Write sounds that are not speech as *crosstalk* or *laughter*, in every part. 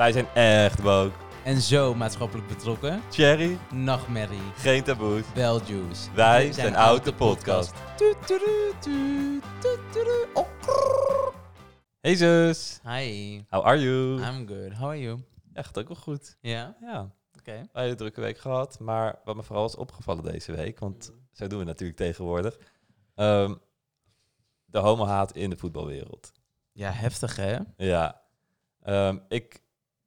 Wij zijn echt woke. En zo maatschappelijk betrokken. Cherry, Nachtmerrie. geen taboes. Beljuice. Wij zijn Oud de podcast. Oh. Hey zus, Hi, how are you? I'm good. How are you? Echt ook wel goed. Ja, Ja, oké. een hele drukke week gehad. Maar wat me vooral is opgevallen deze week, want zo doen we natuurlijk tegenwoordig. ehm, de homohaat in de voetbalwereld. Ja, heftig hè? Ja, Ehm, ik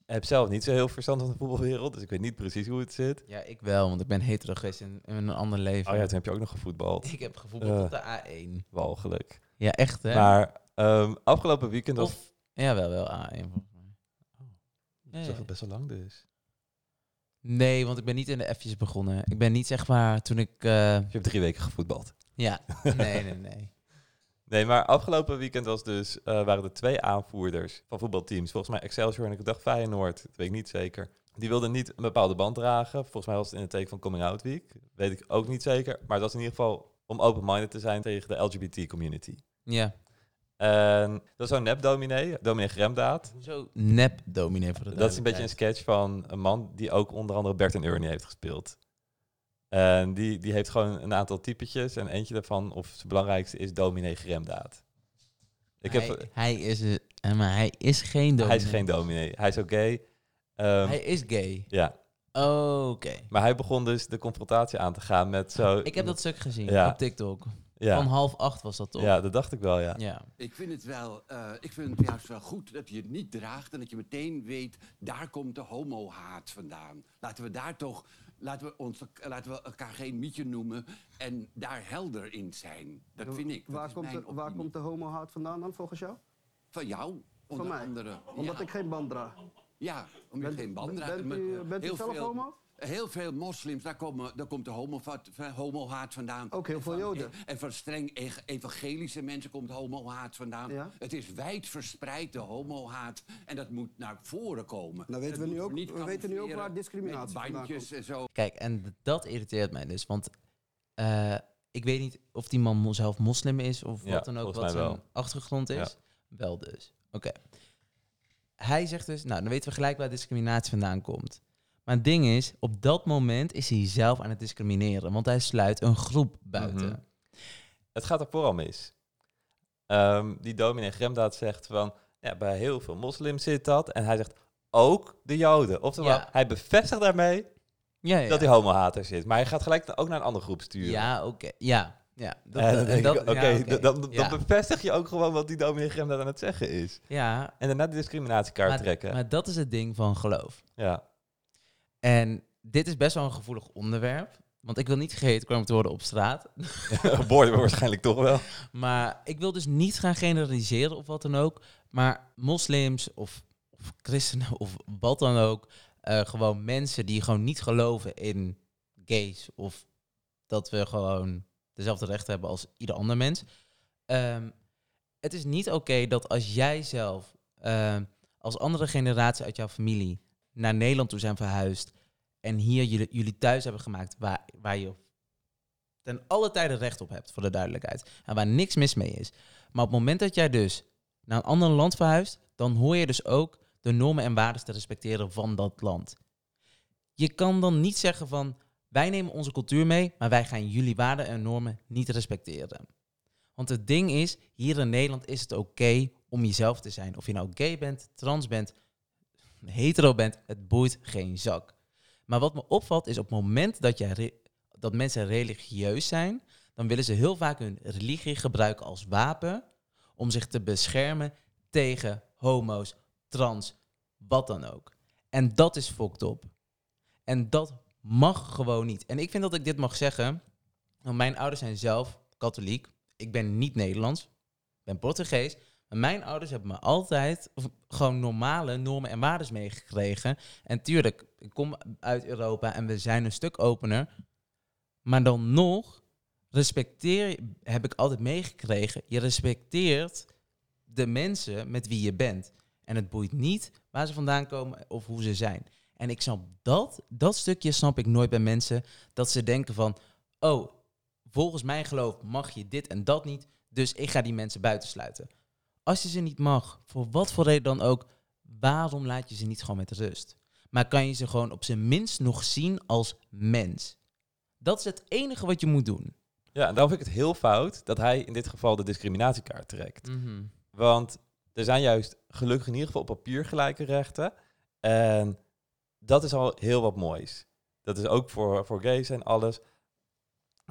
heb zelf niet zo heel verstand van de voetbalwereld, dus ik weet niet precies hoe het zit. Ja, ik wel, want ik ben hetero geweest in, in een ander leven. Oh ja, toen heb je ook nog gevoetbald. *laughs* Ik heb gevoetbald Eh. op de A1. Walgelijk. Ja, echt hè? Maar ehm, afgelopen weekend was... Of, ja, wel, wel A1 volgens mij. Dat ja. is toch best wel lang dus. Nee, want ik ben niet in de F'jes begonnen. Ik ben niet zeg maar toen ik... eh, Je hebt drie weken gevoetbald. ja, *laughs* nee, nee, nee. Nee, maar afgelopen weekend was dus, eh, waren er twee aanvoerders van voetbalteams. Volgens mij Excelsior en ik dacht Feyenoord, dat weet ik niet zeker. Die wilden niet een bepaalde band dragen. Volgens mij was het in het teken van Coming Out Week. Weet ik ook niet zeker. Maar het was in ieder geval om open-minded te zijn tegen de LGBT-community. Ja. En dat is zo'n nep-dominee, dominee Gremdaad. Hoezo nep dominee voor de Dat is een beetje een sketch van een man die ook onder andere Bert en Ernie heeft gespeeld. En die, die heeft gewoon een aantal typetjes. En eentje daarvan, of zijn belangrijkste, is dominee Gremdaad. Ik hij, heb, hij is eh, maar hij is geen dominee. Hij is geen dominee. Hij is ook gay. Ehm, Hij is gay. Ja, Oké. maar hij begon dus de confrontatie aan te gaan met zo... Ik heb dat stuk gezien Ja. op TikTok. ja. Van half acht was dat toch? ja, dat dacht ik wel, ja. Ja. Ik vind het wel, eh, ik vind het juist wel goed dat je het niet draagt en dat je meteen weet, daar komt de homohaat vandaan. Laten we daar toch, laten we, ons, laten we elkaar geen mietje noemen en daar helder in zijn. Dat vind ik. Dat Waar, komt de, waar komt de homohaat vandaan dan volgens jou? Van jou, onder Van mij? andere. Omdat ja. ik geen band draag. Ja, omdat je geen band draagt. Bent u, bent u heel zelf veel- homo? Heel veel moslims, daar, komen, daar komt de homohaat, homohaat vandaan. Ook heel veel van- Joden. En van streng e- evangelische mensen komt homohaat vandaan. Ja. Het is wijd verspreid, de homohaat. En dat moet naar voren komen. Nou weten Dat we nu ook- niet we weten nu ook waar discriminatie bandjes en zo. Kijk, en dat irriteert mij dus. Want eh, ik weet niet of die man zelf moslim is of Ja, wat dan ook, wat zijn wel. achtergrond is. Ja. Wel dus. Oké. Hij zegt dus, nou, dan weten we gelijk waar discriminatie vandaan komt. Maar het ding is, op dat moment is hij zelf aan het discrimineren. Want hij sluit een groep buiten. Mhm. Het gaat er vooral mis. Ehm, die dominee Gremdaad zegt van... Ja, bij heel veel moslims zit dat. En hij zegt ook de joden. Oftewel, Ja. hij bevestigt daarmee Ja, ja. dat hij homohater zit. Maar hij gaat gelijk ook naar een andere groep sturen. Ja, oké. Ja, ja. Oké, ja, oké. dan, bevestig je ook gewoon wat die dominee Gremdaad aan het zeggen is. Ja, En daarna de discriminatiekaart maar, trekken. maar dat is het ding van geloof. ja. En dit is best wel een gevoelig onderwerp. Want ik wil niet gehatecrimed worden op straat. *laughs* Boy, waarschijnlijk toch wel. Maar ik wil dus niet gaan generaliseren of wat dan ook. Maar moslims of, of christenen of wat dan ook. eh, gewoon mensen die gewoon niet geloven in gays. Of dat we gewoon dezelfde rechten hebben als ieder ander mens. Ehm, het is niet oké dat als jij zelf ehm, als andere generatie uit jouw familie naar Nederland toe zijn verhuisd. En hier jullie, jullie thuis hebben gemaakt waar, waar je ten alle tijde recht op hebt, voor de duidelijkheid. En waar niks mis mee is. Maar op het moment dat jij dus naar een ander land verhuist, dan hoor je dus ook de normen en waarden te respecteren van dat land. Je kan dan niet zeggen van, wij nemen onze cultuur mee, maar wij gaan jullie waarden en normen niet respecteren. Want het ding is, hier in Nederland is het oké om jezelf te zijn. Of je nou gay bent, trans bent, hetero bent, het boeit geen zak. Maar wat me opvalt is op het moment dat, jij dat mensen religieus zijn, dan willen ze heel vaak hun religie gebruiken als wapen om zich te beschermen tegen homo's, trans, wat dan ook. En dat is fucked op. En dat mag gewoon niet. En ik vind dat ik dit mag zeggen, want mijn ouders zijn zelf katholiek. Ik ben niet Nederlands, ben Portugees. Mijn ouders hebben me altijd gewoon normale normen en waarden meegekregen. En tuurlijk, ik kom uit Europa en we zijn een stuk opener. Maar dan nog respecteer, heb ik altijd meegekregen, je respecteert de mensen met wie je bent. En het boeit niet waar ze vandaan komen of hoe ze zijn. En ik snap dat, dat stukje snap ik nooit bij mensen, dat ze denken van, oh, volgens mijn geloof mag je dit en dat niet, dus ik ga die mensen buitensluiten. Als je ze niet mag, voor wat voor reden dan ook, waarom laat je ze niet gewoon met rust? Maar kan je ze gewoon op zijn minst nog zien als mens? Dat is het enige wat je moet doen. Ja, en daarom vind ik het heel fout dat hij in dit geval de discriminatiekaart trekt. Want er zijn juist gelukkig in ieder geval op papier gelijke rechten. En dat is al heel wat moois. Dat is ook voor, voor gays en alles.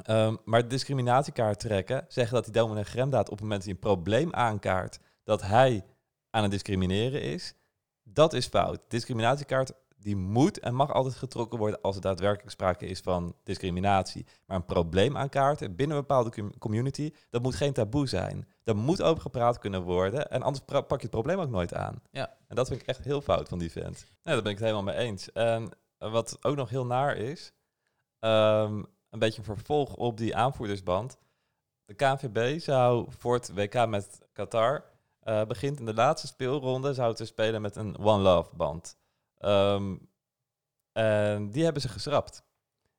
Ehm, maar discriminatiekaart trekken, zeggen dat die dominee Gremdaad op het moment dat hij een probleem aankaart, dat hij aan het discrimineren is, dat is fout. Discriminatiekaart die moet en mag altijd getrokken worden als er daadwerkelijk sprake is van discriminatie. Maar een probleem aankaarten binnen een bepaalde com- community, dat moet geen taboe zijn. Dat moet over gepraat kunnen worden en anders pak je het probleem ook nooit aan. Ja. En dat vind ik echt heel fout van die vent. Nee, daar ben ik het helemaal mee eens. En wat ook nog heel naar is, ehm, een beetje een vervolg op die aanvoerdersband. De KNVB zou voor het WK met Qatar eh, begint in de laatste speelronde zou te spelen met een One Love band. Ehm, en die hebben ze geschrapt.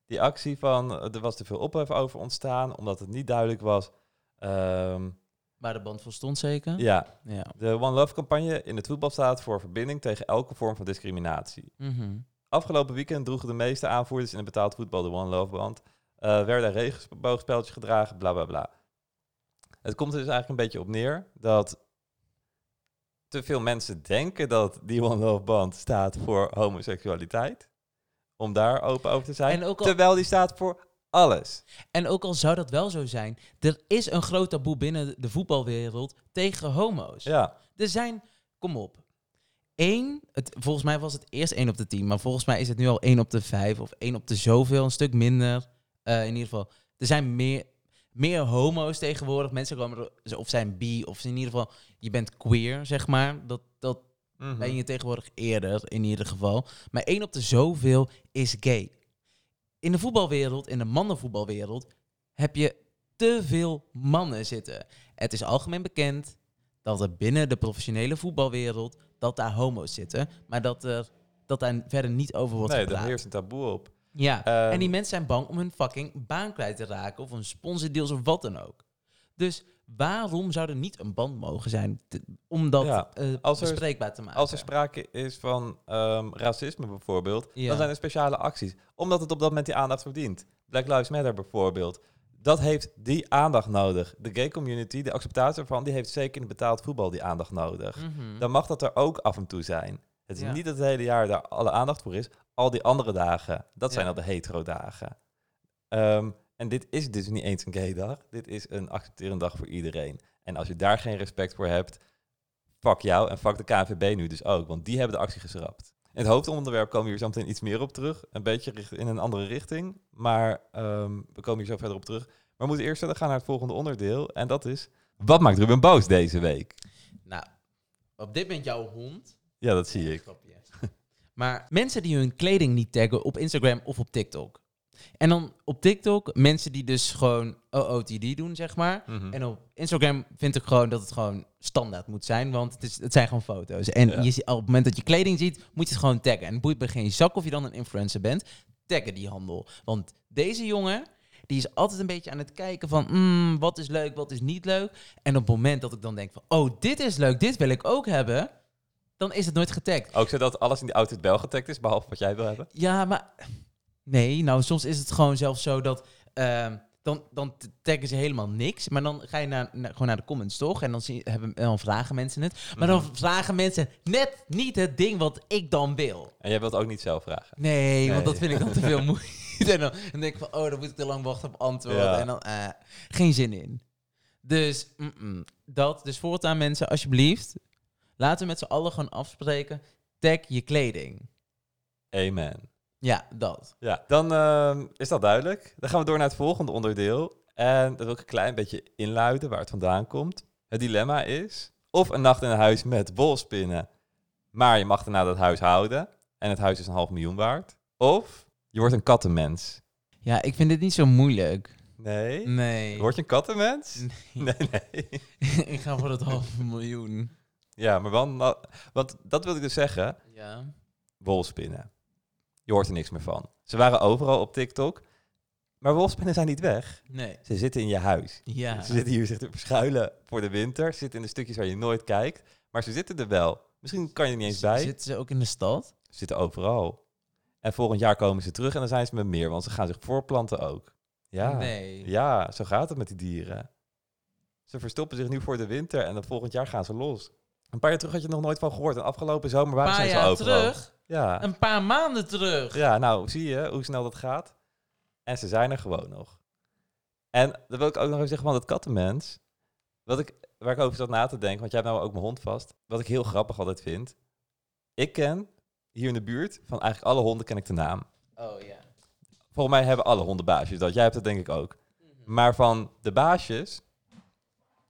Die actie van, eh, er was te veel ophef over ontstaan, omdat het niet duidelijk was. ehm, Waar de band stond zeker? ja, Ja. de One Love campagne in het voetbal staat voor verbinding tegen elke vorm van discriminatie. Mhm. Afgelopen weekend droegen de meeste aanvoerders in het betaald voetbal de One Love band. Eh werden er regenboogspeltjes gedragen, bla bla bla. Het komt er dus eigenlijk een beetje op neer dat te veel mensen denken dat die One Love band staat voor homoseksualiteit. Om daar open over te zijn. En ook al- Terwijl die staat voor alles. En ook al zou dat wel zo zijn, er is een groot taboe binnen de voetbalwereld tegen homo's. Ja, Er zijn, kom op, één, het, volgens mij was het eerst één op de tien, maar volgens mij is het nu al één op de vijf of één op de zoveel, een stuk minder. Eh, in ieder geval, er zijn meer, meer homo's tegenwoordig. Mensen komen er- of zijn bi, of in ieder geval, je bent queer, zeg maar. Dat, dat Mhm. ben je tegenwoordig eerder, in ieder geval. Maar één op de zoveel is gay. In de voetbalwereld, in de mannenvoetbalwereld, heb je te veel mannen zitten. Het is algemeen bekend dat er binnen de professionele voetbalwereld, dat daar homo's zitten. Maar dat, er, dat daar verder niet over wordt nee, daar gepraat. heerst een taboe op. Ja, Ehm, en die mensen zijn bang om hun fucking baan kwijt te raken. Of een sponsordeals of wat dan ook. Dus waarom zou er niet een band mogen zijn te- om dat Ja, eh, als er- bespreekbaar te maken? Als er sprake is van ehm, racisme bijvoorbeeld, Ja. dan zijn er speciale acties. Omdat het op dat moment die aandacht verdient. Black Lives Matter bijvoorbeeld. Dat heeft die aandacht nodig. De gay community, de acceptatie ervan, die heeft zeker in betaald voetbal die aandacht nodig. Mhm. Dan mag dat er ook af en toe zijn. Het is Ja. niet dat het hele jaar daar alle aandacht voor is. Al die andere dagen, dat zijn al de hetero dagen. Ehm, en dit is dus niet eens een gay dag. Dit is een accepterende dag voor iedereen. En als je daar geen respect voor hebt, fuck jou en fuck de KNVB nu dus ook. Want die hebben de actie geschrapt. In het hoofdonderwerp komen we hier zo meteen iets meer op terug. Een beetje in een andere richting. Maar ehm, we komen hier zo verder op terug. Maar we moeten eerst verder gaan naar het volgende onderdeel. En dat is, wat maakt Ruben boos deze week? Nou, op dit moment jouw hond. Ja, dat zie ik. Maar mensen die hun kleding niet taggen op Instagram of op TikTok. En dan op TikTok mensen die dus gewoon OOTD doen, zeg maar. Mhm. En op Instagram vind ik gewoon dat het gewoon standaard moet zijn, want het, is, het zijn gewoon foto's. En Ja. je, op het moment dat je kleding ziet, moet je het gewoon taggen. En het boeit me geen zak of je dan een influencer bent, taggen die handel. Want deze jongen, die is altijd een beetje aan het kijken van, mm, wat is leuk, wat is niet leuk. En op het moment dat ik dan denk van, oh, dit is leuk, dit wil ik ook hebben, dan is het nooit getagd. Ook zodat alles in die outfit wel getagd is, behalve wat jij wil hebben. Ja, maar nee, nou soms is het gewoon zelfs zo dat ehm, dan, dan taggen ze helemaal niks, maar dan ga je naar, naar- gewoon naar de comments toch en dan, zie, hebben, dan vragen mensen het, maar dan Mhm. vragen mensen net niet het ding wat ik dan wil. En jij wilt ook niet zelf vragen. Nee, want dat vind ik dan te veel *laughs* moeite. En dan, dan denk ik van, oh, dan moet ik te lang wachten op antwoord. Ja. En dan, eh, geen zin in. Dus, dat. Dus voortaan mensen, alsjeblieft, laten we met z'n allen gewoon afspreken. Tag je kleding. Amen. Ja, dat. Ja, dan ehm, is dat duidelijk. Dan gaan we door naar het volgende onderdeel. En dat wil ik een klein beetje inluiden waar het vandaan komt. Het dilemma is of een nacht in een huis met wolspinnen, maar je mag daarna dat huis houden en het huis is een half miljoen waard. Of je wordt een kattenmens. Ja, ik vind dit niet zo moeilijk. Nee? Nee. Word je een kattenmens? Nee. Nee, nee. *laughs* ik ga voor het halve miljoen. Ja, maar wel, na- want dat wil ik dus zeggen. Ja. Wolspinnen. Je hoort er niks meer van. Ze waren overal op TikTok. Maar wolspinnen zijn niet weg. Nee. Ze zitten in je huis. Ja. Ze zitten hier zich te verschuilen voor de winter. Ze zitten in de stukjes waar je nooit kijkt. Maar ze zitten er wel Misschien kan je er niet eens Z- bij. Zitten ze ook in de stad? Ze zitten overal. En volgend jaar komen ze terug en dan zijn ze met meer, want ze gaan zich voorplanten ook. Ja, Nee. ja zo gaat het met die dieren. Ze verstoppen zich nu voor de winter en dan volgend jaar gaan ze los. Een paar jaar terug had je nog nooit van gehoord. En afgelopen zomer waren ze overal. terug? Ja. Een paar maanden terug? ja, nou zie je hoe snel dat gaat. En ze zijn er gewoon nog. En dan wil ik ook nog even zeggen van dat kattenmens. Wat ik, waar ik over zat na te denken, want jij hebt nou ook mijn hond vast. Wat ik heel grappig altijd vind. Ik ken hier in de buurt, van eigenlijk alle honden ken ik de naam. Oh ja. Volgens mij hebben alle honden baasjes dat. Jij hebt het denk ik ook. Maar van de baasjes,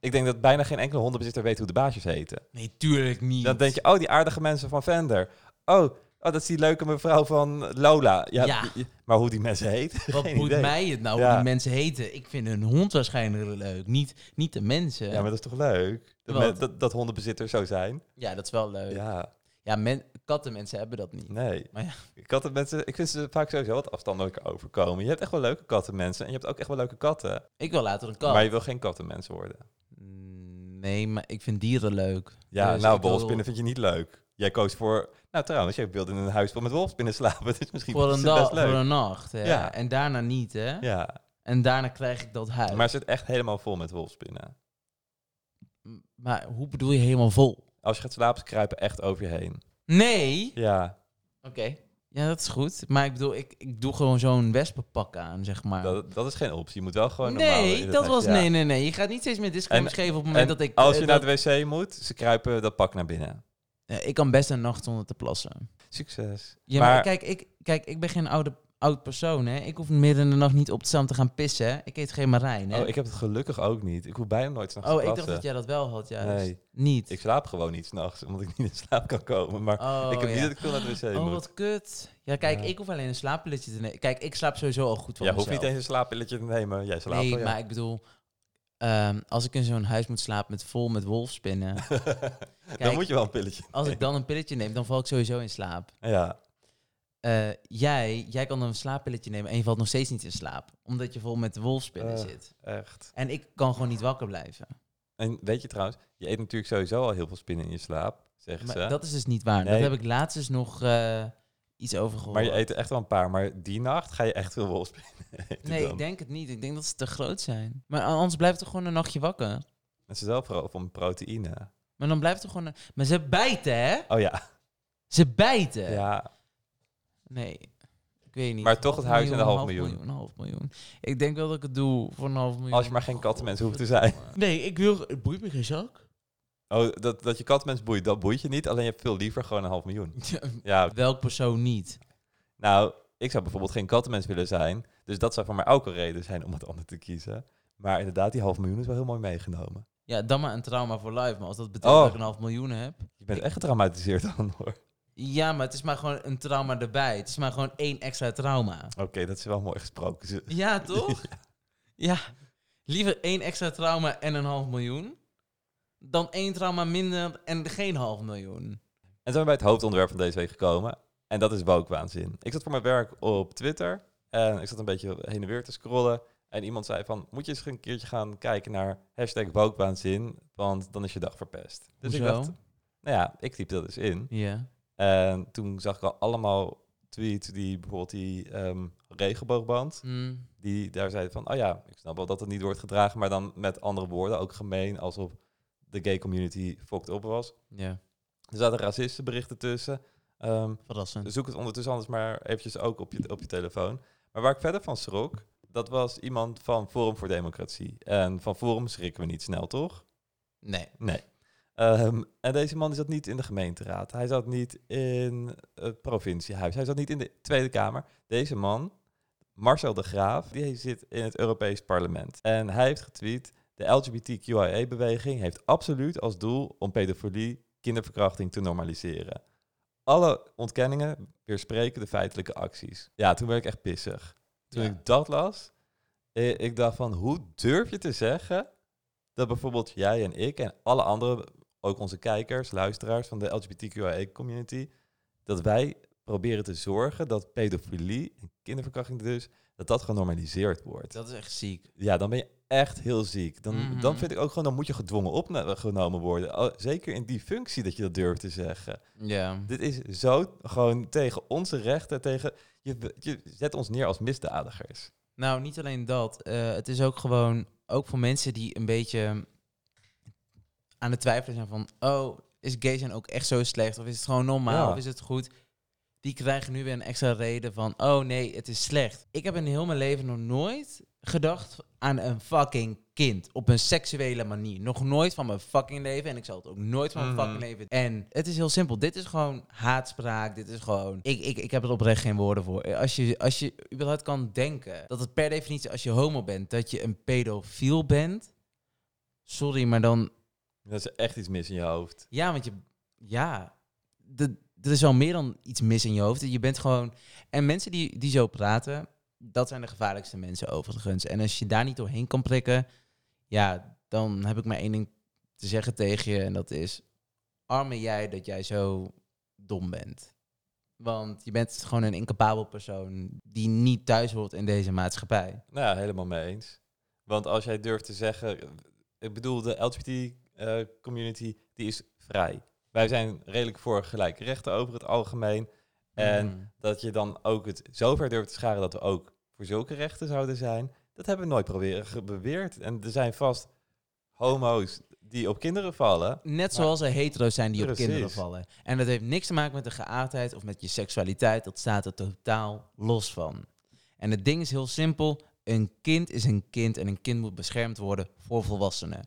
ik denk dat bijna geen enkele hondenbezitter weet hoe de baasjes heten. Nee, tuurlijk niet. Dan denk je, oh, die aardige mensen van Vender. Oh, oh dat is die leuke mevrouw van Lola. Ja, Maar hoe die mensen heten, *laughs* Wat moet mij het nou Ja. hoe die mensen heten? Ik vind hun hond waarschijnlijk leuk, niet, niet de mensen. Ja, maar dat is toch leuk? Dat, dat, dat hondenbezitters zo zijn. Ja, dat is wel leuk. Ja, Ja, men, kattenmensen hebben dat niet. nee. Maar ja. Kattenmensen, ik vind ze vaak sowieso wat afstandelijker overkomen. Je hebt echt wel leuke kattenmensen en je hebt ook echt wel leuke katten. Ik wil later een kat. Maar je wil geen kattenmens worden. Mm, Nee, maar ik vind dieren leuk. Ja, Dus nou, wolfspinnen vind je niet leuk. Jij koos voor... Nou, trouwens, jij wilde in een huis vol met wolfspinnen slapen. *laughs* Dus misschien Voor een, dag, best leuk. voor een nacht. Hè? Ja. En daarna niet, hè? Ja, En daarna krijg ik dat huis. maar het zit echt helemaal vol met wolfspinnen. Maar hoe bedoel je helemaal vol? Als je gaat slapen, kruipen echt over je heen. Nee. Ja, Oké. Ja, dat is goed. Maar ik bedoel, ik, ik doe gewoon zo'n wespenpak aan, zeg maar. dat, dat is geen optie. Je moet wel gewoon nee, dat was... ja. Nee, nee, nee. Je gaat niet steeds meer disclaimers En- geven op het moment En dat ik... als eh, je dat- naar de wc moet, ze kruipen dat pak naar binnen. Ja, ik kan best een nacht zonder te plassen. Succes. Ja, maar, maar kijk, ik, kijk, ik ben geen oude, oud persoon, hè. Ik hoef midden in de nacht niet op te staan te gaan pissen, hè. Ik eet geen marijn, hè. oh, ik heb het gelukkig ook niet. Ik hoef bijna nooit s'nachts Oh, te ik dacht dat jij dat wel had, juist. Nee. Niet. Ik slaap gewoon niet s'nachts, omdat ik niet in slaap kan komen. Maar oh, ik heb ja. niet dat ik veel naar de wc Oh, moet. wat kut. Ja, kijk, Ja. ik hoef alleen een slaappilletje te nemen. Kijk, ik slaap sowieso al goed van Jij hoeft niet eens een slaappilletje te nemen. Jij slaapt Nee, wel, ja. maar ik bedoel... ehm, als ik in zo'n huis moet slapen met vol met wolfspinnen... *laughs* dan Kijk, moet je wel een pilletje Als ik dan een pilletje neem, dan val ik sowieso in slaap. Ja, Eh, jij, jij kan dan een slaappilletje nemen en je valt nog steeds niet in slaap. Omdat je vol met wolfspinnen Eh. zit. echt. En ik kan gewoon niet wakker blijven. En weet je trouwens, je eet natuurlijk sowieso al heel veel spinnen in je slaap, zeggen Maar ze. dat is dus niet waar. Nee. Dat heb ik laatst dus nog eh, iets over gehoord. Maar je eet echt wel een paar. Maar die nacht ga je echt veel wolfspinnen *laughs* eten Nee, dan. ik denk het niet. Ik denk dat ze te groot zijn. Maar anders blijft er gewoon een nachtje wakker. Het is wel vooral van proteïne. Maar dan blijft er gewoon een... Maar ze bijten, hè? Oh ja, Ze bijten. ja. Nee, ik weet niet. Maar toch het huis en een half miljoen. Een half miljoen. Ik denk wel dat ik het doe voor een half miljoen. Als je maar geen kattenmens hoeft te zijn. *laughs* Nee, ik wil... Het boeit me geen zak. Oh, dat, dat je kattenmens boeit, dat boeit je niet. Alleen je hebt veel liever gewoon een half miljoen. *laughs* Ja, Welk persoon niet? nou, ik zou bijvoorbeeld geen kattenmens willen zijn. Dus dat zou voor mij ook een reden zijn om het ander te kiezen. Maar inderdaad, die half miljoen is wel heel mooi meegenomen. Ja, dan maar een trauma voor life. Maar als dat betekent Oh. dat ik een half miljoen heb... Je bent echt getraumatiseerd dan hoor. Ja, maar het is maar gewoon een trauma erbij. Het is maar gewoon één extra trauma. Oké, dat is wel mooi gesproken. *laughs* Ja, toch? ja. Liever één extra trauma en een half miljoen... dan één trauma minder en geen half miljoen. En zijn we bij het hoofdonderwerp van deze week gekomen. En dat is woke-waanzin. Ik zat voor mijn werk op Twitter. En ik zat een beetje heen en weer te scrollen. En iemand zei van, moet je eens een keertje gaan kijken naar hashtag woke-waanzin. Want dan is je dag verpest. Dus ik dacht, nou ja, ik typ dat eens in. Ja. En toen zag ik al allemaal tweets die bijvoorbeeld die ehm, regenboogband. Mm. Die daar zeiden van, oh ja, ik snap wel dat het niet wordt gedragen. Maar dan met andere woorden, ook gemeen. Alsof de gay community fucked op was. Ja, Er zaten racistenberichten tussen. Ehm, verrassend. Zoek het ondertussen anders maar eventjes ook op je, op je telefoon. Maar waar ik verder van schrok, dat was iemand van Forum voor Democratie. En van Forum schrikken we niet snel, toch? Nee. Nee. Ehm, en deze man zat niet in de gemeenteraad. Hij zat niet in het provinciehuis. Hij zat niet in de Tweede Kamer. Deze man, Marcel de Graaf, die zit in het Europees Parlement. En hij heeft getweet, de LGBTQIA-beweging heeft absoluut als doel om pedofilie, kinderverkrachting te normaliseren. Alle ontkenningen weerspreken de feitelijke acties. Ja, toen werd ik echt pissig. Toen Ja. ik dat las, eh, ik dacht van, hoe durf je te zeggen dat bijvoorbeeld jij en ik en alle andere, ook onze kijkers, luisteraars van de LGBTQIA-community, dat wij proberen te zorgen dat pedofilie en kinderverkrachting dus, dat dat genormaliseerd wordt. Dat is echt ziek. Ja, dan ben je echt heel ziek. Dan, Mhm. dan vind ik ook gewoon, dan moet je gedwongen opgenomen worden. Oh, zeker in die functie dat je dat durft te zeggen. Ja. Dit is zo gewoon tegen onze rechten, tegen... Je, je zet ons neer als misdadigers. Nou, niet alleen dat. eh, het is ook gewoon, ook voor mensen die een beetje aan het twijfelen zijn van, oh, is gay zijn ook echt zo slecht? Of is het gewoon normaal? Ja. Of is het goed? Die krijgen nu weer een extra reden van, oh nee, het is slecht. Ik heb in heel mijn leven nog nooit gedacht aan een fucking kind op een seksuele manier. Nog nooit van mijn fucking leven. En ik zal het ook nooit van mijn Mhm. fucking leven. En het is heel simpel. Dit is gewoon haatspraak. Dit is gewoon... Ik, ik, ik heb er oprecht geen woorden voor. Als je, als je überhaupt kan denken dat het per definitie als je homo bent, dat je een pedofiel bent. Sorry, maar dan... Dat is echt iets mis in je hoofd. Ja, want je... Ja, de, er is al meer dan iets mis in je hoofd. Je bent gewoon... En mensen die, die zo praten, dat zijn de gevaarlijkste mensen overigens. En als je daar niet doorheen kan prikken, ja, dan heb ik maar één ding te zeggen tegen je. En dat is, arme jij dat jij zo dom bent. Want je bent gewoon een incapabel persoon die niet thuis hoort in deze maatschappij. Nou ja, helemaal mee eens. Want als jij durft te zeggen... Ik bedoel, de LGBT-community, die is vrij. Wij zijn redelijk voor gelijke rechten over het algemeen. En Mhm. dat je dan ook het zover durft te scharen dat we ook voor zulke rechten zouden zijn, dat hebben we nooit proberen beweerd. En er zijn vast homo's die op kinderen vallen. Net zoals er hetero's zijn die op kinderen vallen. En dat heeft niks te maken met de geaardheid of met je seksualiteit. Dat staat er totaal los van. En het ding is heel simpel. Een kind is een kind en een kind moet beschermd worden voor volwassenen.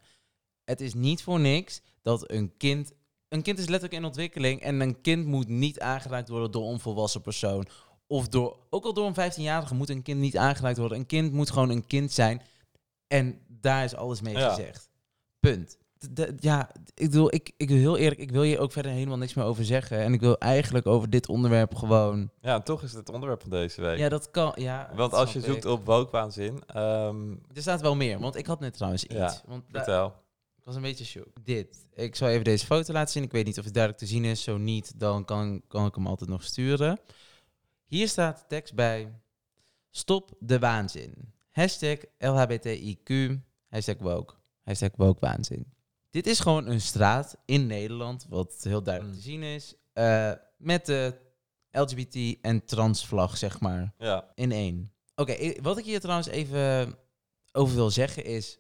Het is niet voor niks dat een kind... Een kind is letterlijk in ontwikkeling en een kind moet niet aangeraakt worden door een onvolwassen persoon. Of door, ook al door een 15-jarige moet een kind niet aangeraakt worden. Een kind moet gewoon een kind zijn. En daar is alles mee Ja. gezegd. Punt. Ja, ik bedoel, ik, ik wil heel eerlijk, ik wil hier ook verder helemaal niks meer over zeggen. En ik wil eigenlijk over dit onderwerp gewoon. Ja, toch is het het onderwerp van deze week. Ja, dat kan. Ja, Want als je zoekt ik. op wokewaanzin, ehm Er staat wel meer, want ik had net trouwens iets. Ja, want vertel. Was een beetje shook. Dit. Ik zal even deze foto laten zien. Ik weet niet of het duidelijk te zien is. Zo niet, dan kan, kan ik hem altijd nog sturen. Hier staat tekst bij. Stop de waanzin. Hashtag LHBTIQ. Hashtag woke. Hashtag woke waanzin. Dit is gewoon een straat in Nederland, wat heel duidelijk Mm. te zien is. eh, met de LGBT en transvlag, zeg maar Ja, in één. Oké, wat ik hier trouwens even over wil zeggen is...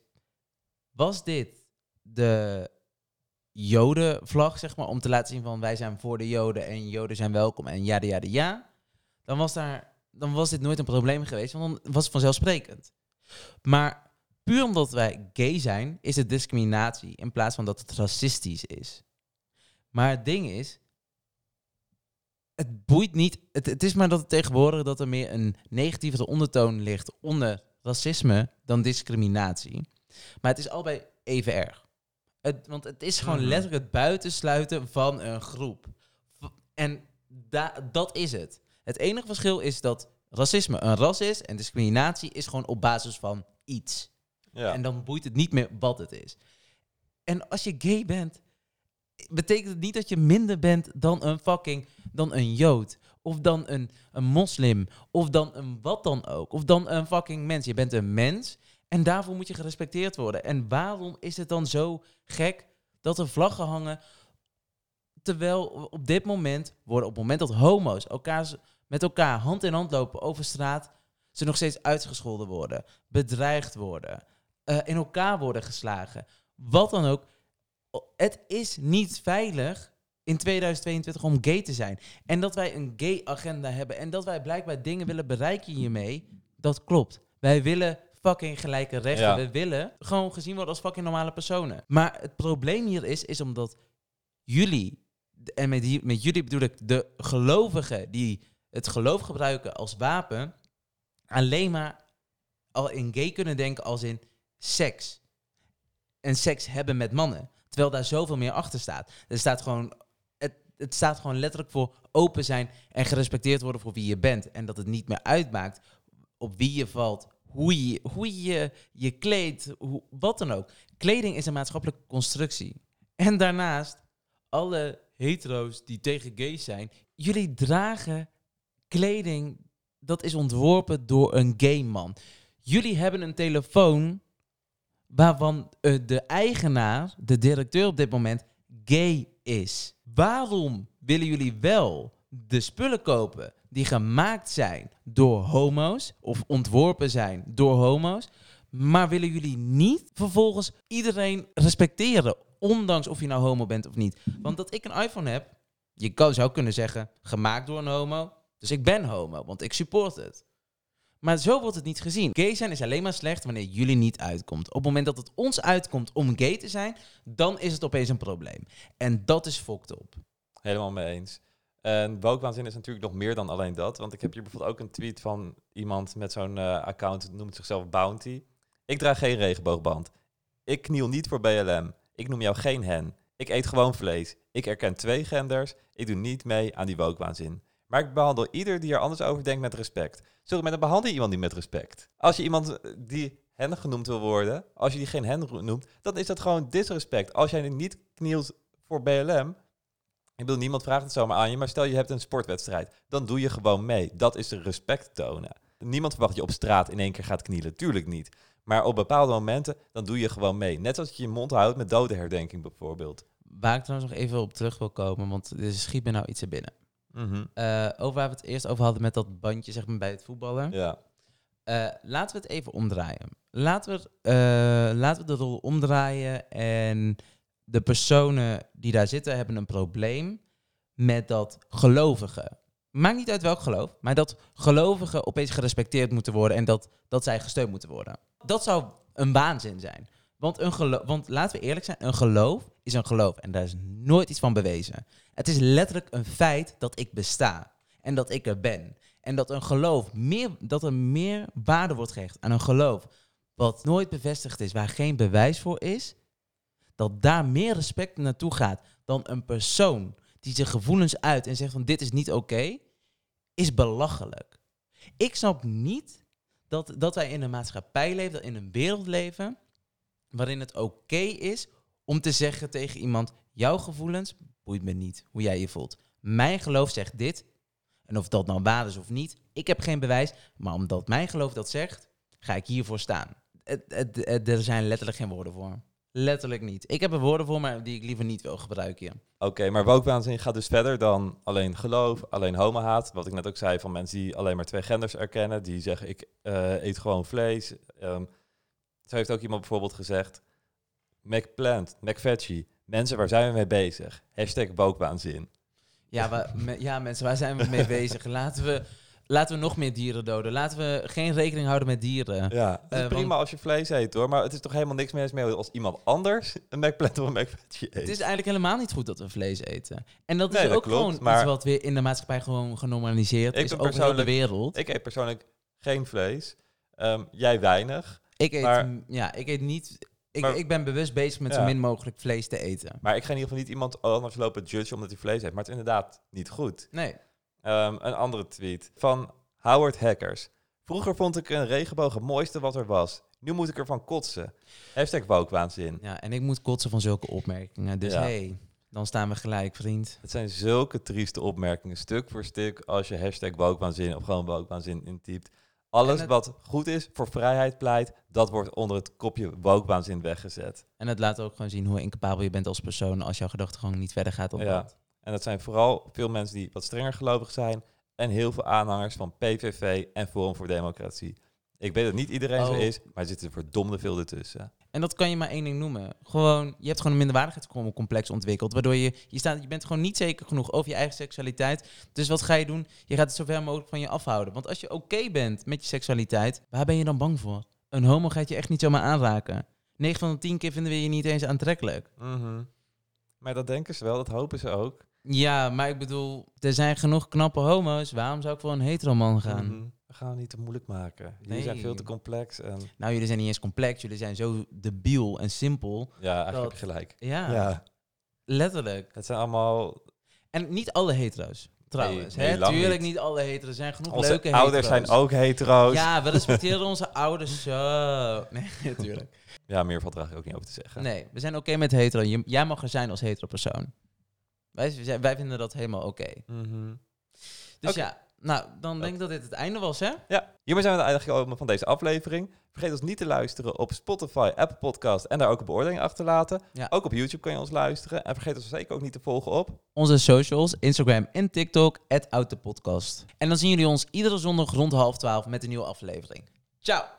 Was dit de Jodenvlag, zeg maar, om te laten zien van wij zijn voor de Joden en Joden zijn welkom en ja, ja, ja, dan was, daar, dan was dit nooit een probleem geweest, want dan was het vanzelfsprekend. Maar puur omdat wij gay zijn, is het discriminatie in plaats van dat het racistisch is. Maar het ding is, het boeit niet. Het, het is maar dat het tegenwoordig dat er meer een negatieve ondertoon ligt onder racisme dan discriminatie. Maar het is allebei even erg. Het, want het is gewoon Mhm. letterlijk het buitensluiten van een groep. En da, dat is het. Het enige verschil is dat racisme een ras is en discriminatie is gewoon op basis van iets. ja. En dan boeit het niet meer wat het is. En als je gay bent, betekent het niet dat je minder bent dan een fucking, dan een jood. Of dan een, een moslim. Of dan een wat dan ook. Of dan een fucking mens. Je bent een mens en daarvoor moet je gerespecteerd worden. En waarom is het dan zo gek dat er vlaggen hangen... Terwijl op dit moment worden, op het moment dat homo's elkaar, met elkaar hand in hand lopen over straat, ze nog steeds uitgescholden worden, bedreigd worden, eh, in elkaar worden geslagen. Wat dan ook. Het is niet veilig in 2022 om gay te zijn. En dat wij een gay agenda hebben en dat wij blijkbaar dingen willen bereiken hiermee, dat klopt. Wij willen fucking gelijke rechten. Ja. We willen gewoon gezien worden als fucking normale personen. Maar het probleem hier is, is omdat jullie, en met, die, met jullie bedoel ik de gelovigen die het geloof gebruiken als wapen, alleen maar al in gay kunnen denken als in seks. En seks hebben met mannen. Terwijl daar zoveel meer achter staat. Er staat gewoon, het, het staat gewoon letterlijk voor open zijn en gerespecteerd worden voor wie je bent. En dat het niet meer uitmaakt op wie je valt, hoe je hoe je, je kleedt, wat dan ook. Kleding is een maatschappelijke constructie. En daarnaast, alle hetero's die tegen gays zijn, jullie dragen kleding dat is ontworpen door een gay man. Jullie hebben een telefoon waarvan eh, de eigenaar, de directeur op dit moment, gay is. Waarom willen jullie wel de spullen kopen die gemaakt zijn door homo's of ontworpen zijn door homo's, maar willen jullie niet vervolgens iedereen respecteren, ondanks of je nou homo bent of niet? Want dat ik een iPhone heb, je zou kunnen zeggen, gemaakt door een homo, dus ik ben homo, want ik support het. Maar zo wordt het niet gezien. Gay zijn is alleen maar slecht wanneer jullie niet uitkomt. Op het moment dat het ons uitkomt om gay te zijn, dan is het opeens een probleem. En dat is fucked op. Helemaal mee eens. En wokewaanzin is natuurlijk nog meer dan alleen dat. Want ik heb hier bijvoorbeeld ook een tweet van iemand met zo'n eh, account, noemt zichzelf Bounty. Ik draag geen regenboogband. Ik kniel niet voor BLM. Ik noem jou geen hen. Ik eet gewoon vlees. Ik erken twee genders. Ik doe niet mee aan die wokewaanzin. Maar ik behandel ieder die er anders over denkt met respect. Sorry, maar dan behandel iemand niet met respect. Als je iemand eh, die hen genoemd wil worden, als je die geen hen noemt, dan is dat gewoon disrespect. Als jij niet knielt voor BLM, ik bedoel, niemand vraagt het zomaar aan je, maar stel je hebt een sportwedstrijd, dan doe je gewoon mee. Dat is de respect tonen. Niemand verwacht dat je op straat in één keer gaat knielen, tuurlijk niet. Maar op bepaalde momenten, dan doe je gewoon mee. Net als je je mond houdt met dodenherdenking bijvoorbeeld. Waar ik trouwens nog even op terug wil komen, want er schiet me nou iets er binnen. Mhm. Eh, over waar we het eerst over hadden met dat bandje zeg maar, bij het voetballen. Ja. Eh, laten we het even omdraaien. Laten we, eh, laten we de rol omdraaien en de personen die daar zitten hebben een probleem met dat gelovigen. Maakt niet uit welk geloof, maar dat gelovigen opeens gerespecteerd moeten worden en dat, dat zij gesteund moeten worden. Dat zou een waanzin zijn. Want, een gelo- want laten we eerlijk zijn, een geloof is een geloof en daar is nooit iets van bewezen. Het is letterlijk een feit dat ik besta en dat ik er ben. En dat een geloof meer, dat er meer waarde wordt gehecht aan een geloof wat nooit bevestigd is, waar geen bewijs voor is, dat daar meer respect naartoe gaat dan een persoon die zijn gevoelens uit en zegt van dit is niet oké, is belachelijk. Ik snap niet dat, dat wij in een maatschappij leven, dat in een wereld leven, waarin het oké is om te zeggen tegen iemand, jouw gevoelens boeit me niet hoe jij je voelt. Mijn geloof zegt dit, en of dat nou waar is of niet, ik heb geen bewijs, maar omdat mijn geloof dat zegt, ga ik hiervoor staan. Er zijn letterlijk geen woorden voor. Letterlijk niet. Ik heb er woorden voor, maar die ik liever niet wil gebruiken. Oké, maar wokewaanzin gaat dus verder dan alleen geloof, alleen homohaat. Wat ik net ook zei van mensen die alleen maar twee genders erkennen. Die zeggen ik eh, eet gewoon vlees. Ehm zo heeft ook iemand bijvoorbeeld gezegd. McPlant, McVeggie. Mensen, waar zijn we mee bezig? Hashtag wokewaanzin. Ja, me- ja, mensen, waar zijn we mee bezig? Laten we, laten we nog meer dieren doden. Laten we geen rekening houden met dieren. Ja, het is Eh, prima want- als je vlees eet hoor. Maar het is toch helemaal niks meer mee als iemand anders een McPlant of een McVeggie eet. Het is eigenlijk helemaal niet goed dat we vlees eten. En dat is Nee, dat ook klopt, gewoon maar- iets wat weer in de maatschappij gewoon genormaliseerd Ik is ben over de wereld. Ik eet persoonlijk geen vlees. Ehm, jij weinig. Ik eet, maar- ja, ik eet niet... Ik, Maar- ik ben bewust bezig met zo min mogelijk vlees te eten. Maar ik ga in ieder geval niet iemand anders lopen judgen omdat hij vlees eet. Maar het is inderdaad niet goed. Nee. Ehm, een andere tweet van Howard Hackers. Vroeger vond ik een regenboog het mooiste wat er was. Nu moet ik ervan kotsen. Hashtag wokewaanzin. Ja, en ik moet kotsen van zulke opmerkingen. Dus Ja. hey, dan staan we gelijk, vriend. Het zijn zulke trieste opmerkingen, stuk voor stuk, als je hashtag wokewaanzin of gewoon wokewaanzin intypt. Alles het- wat goed is, voor vrijheid pleit, dat wordt onder het kopje wokewaanzin weggezet. En het laat ook gewoon zien hoe incapabel je bent als persoon als jouw gedachte gewoon niet verder gaat dan Ja. dat. En dat zijn vooral veel mensen die wat strenger gelovig zijn en heel veel aanhangers van PVV en Forum voor Democratie. Ik weet dat niet iedereen zo Oh. is, maar er zitten verdomde veel ertussen. En dat kan je maar één ding noemen. Gewoon, je hebt gewoon een minderwaardigheidscomplex ontwikkeld. Waardoor je, je, staat, je bent gewoon niet zeker genoeg over je eigen seksualiteit. Dus wat ga je doen? Je gaat het zo ver mogelijk van je afhouden. Want als je oké bent met je seksualiteit, waar ben je dan bang voor? Een homo gaat je echt niet zomaar aanraken. 9 van de 10 keer vinden we je niet eens aantrekkelijk. Mhm. Maar dat denken ze wel, dat hopen ze ook. Ja, maar ik bedoel, er zijn genoeg knappe homo's. Waarom zou ik voor een heteroman gaan? Mhm. We gaan het niet te moeilijk maken. Jullie Nee. zijn veel te complex en Nou, jullie zijn niet eens complex. Jullie zijn zo debiel en simpel. ja, eigenlijk Dat- gelijk. Ja, Ja, letterlijk. het zijn allemaal... En niet alle hetero's, trouwens. Nee, nee, hè? lang Tuurlijk niet. niet. alle hetero's. Er zijn genoeg Onze leuke ouders hetero's. zijn ook hetero's. Ja, Ja, we *laughs* respecteren onze ouders zo. Nee, *laughs* natuurlijk. meer valt er eigenlijk ook niet over te zeggen. Nee, we zijn oké met hetero. Jij mag er zijn als hetero persoon. Wij, wij vinden dat helemaal oké. Mhm. Dus ja, Nou, dan denk ik dat dit het einde was, hè? Ja, hiermee zijn we aan het einde gekomen van deze aflevering. Vergeet ons niet te luisteren op Spotify, Apple Podcast en daar ook een beoordeling achter te laten. Ja. Ook op YouTube kan je ons luisteren. En vergeet ons zeker ook niet te volgen op. Onze socials, Instagram en TikTok, @outthepodcast. En dan zien jullie ons iedere zondag rond half twaalf met een nieuwe aflevering. Ciao!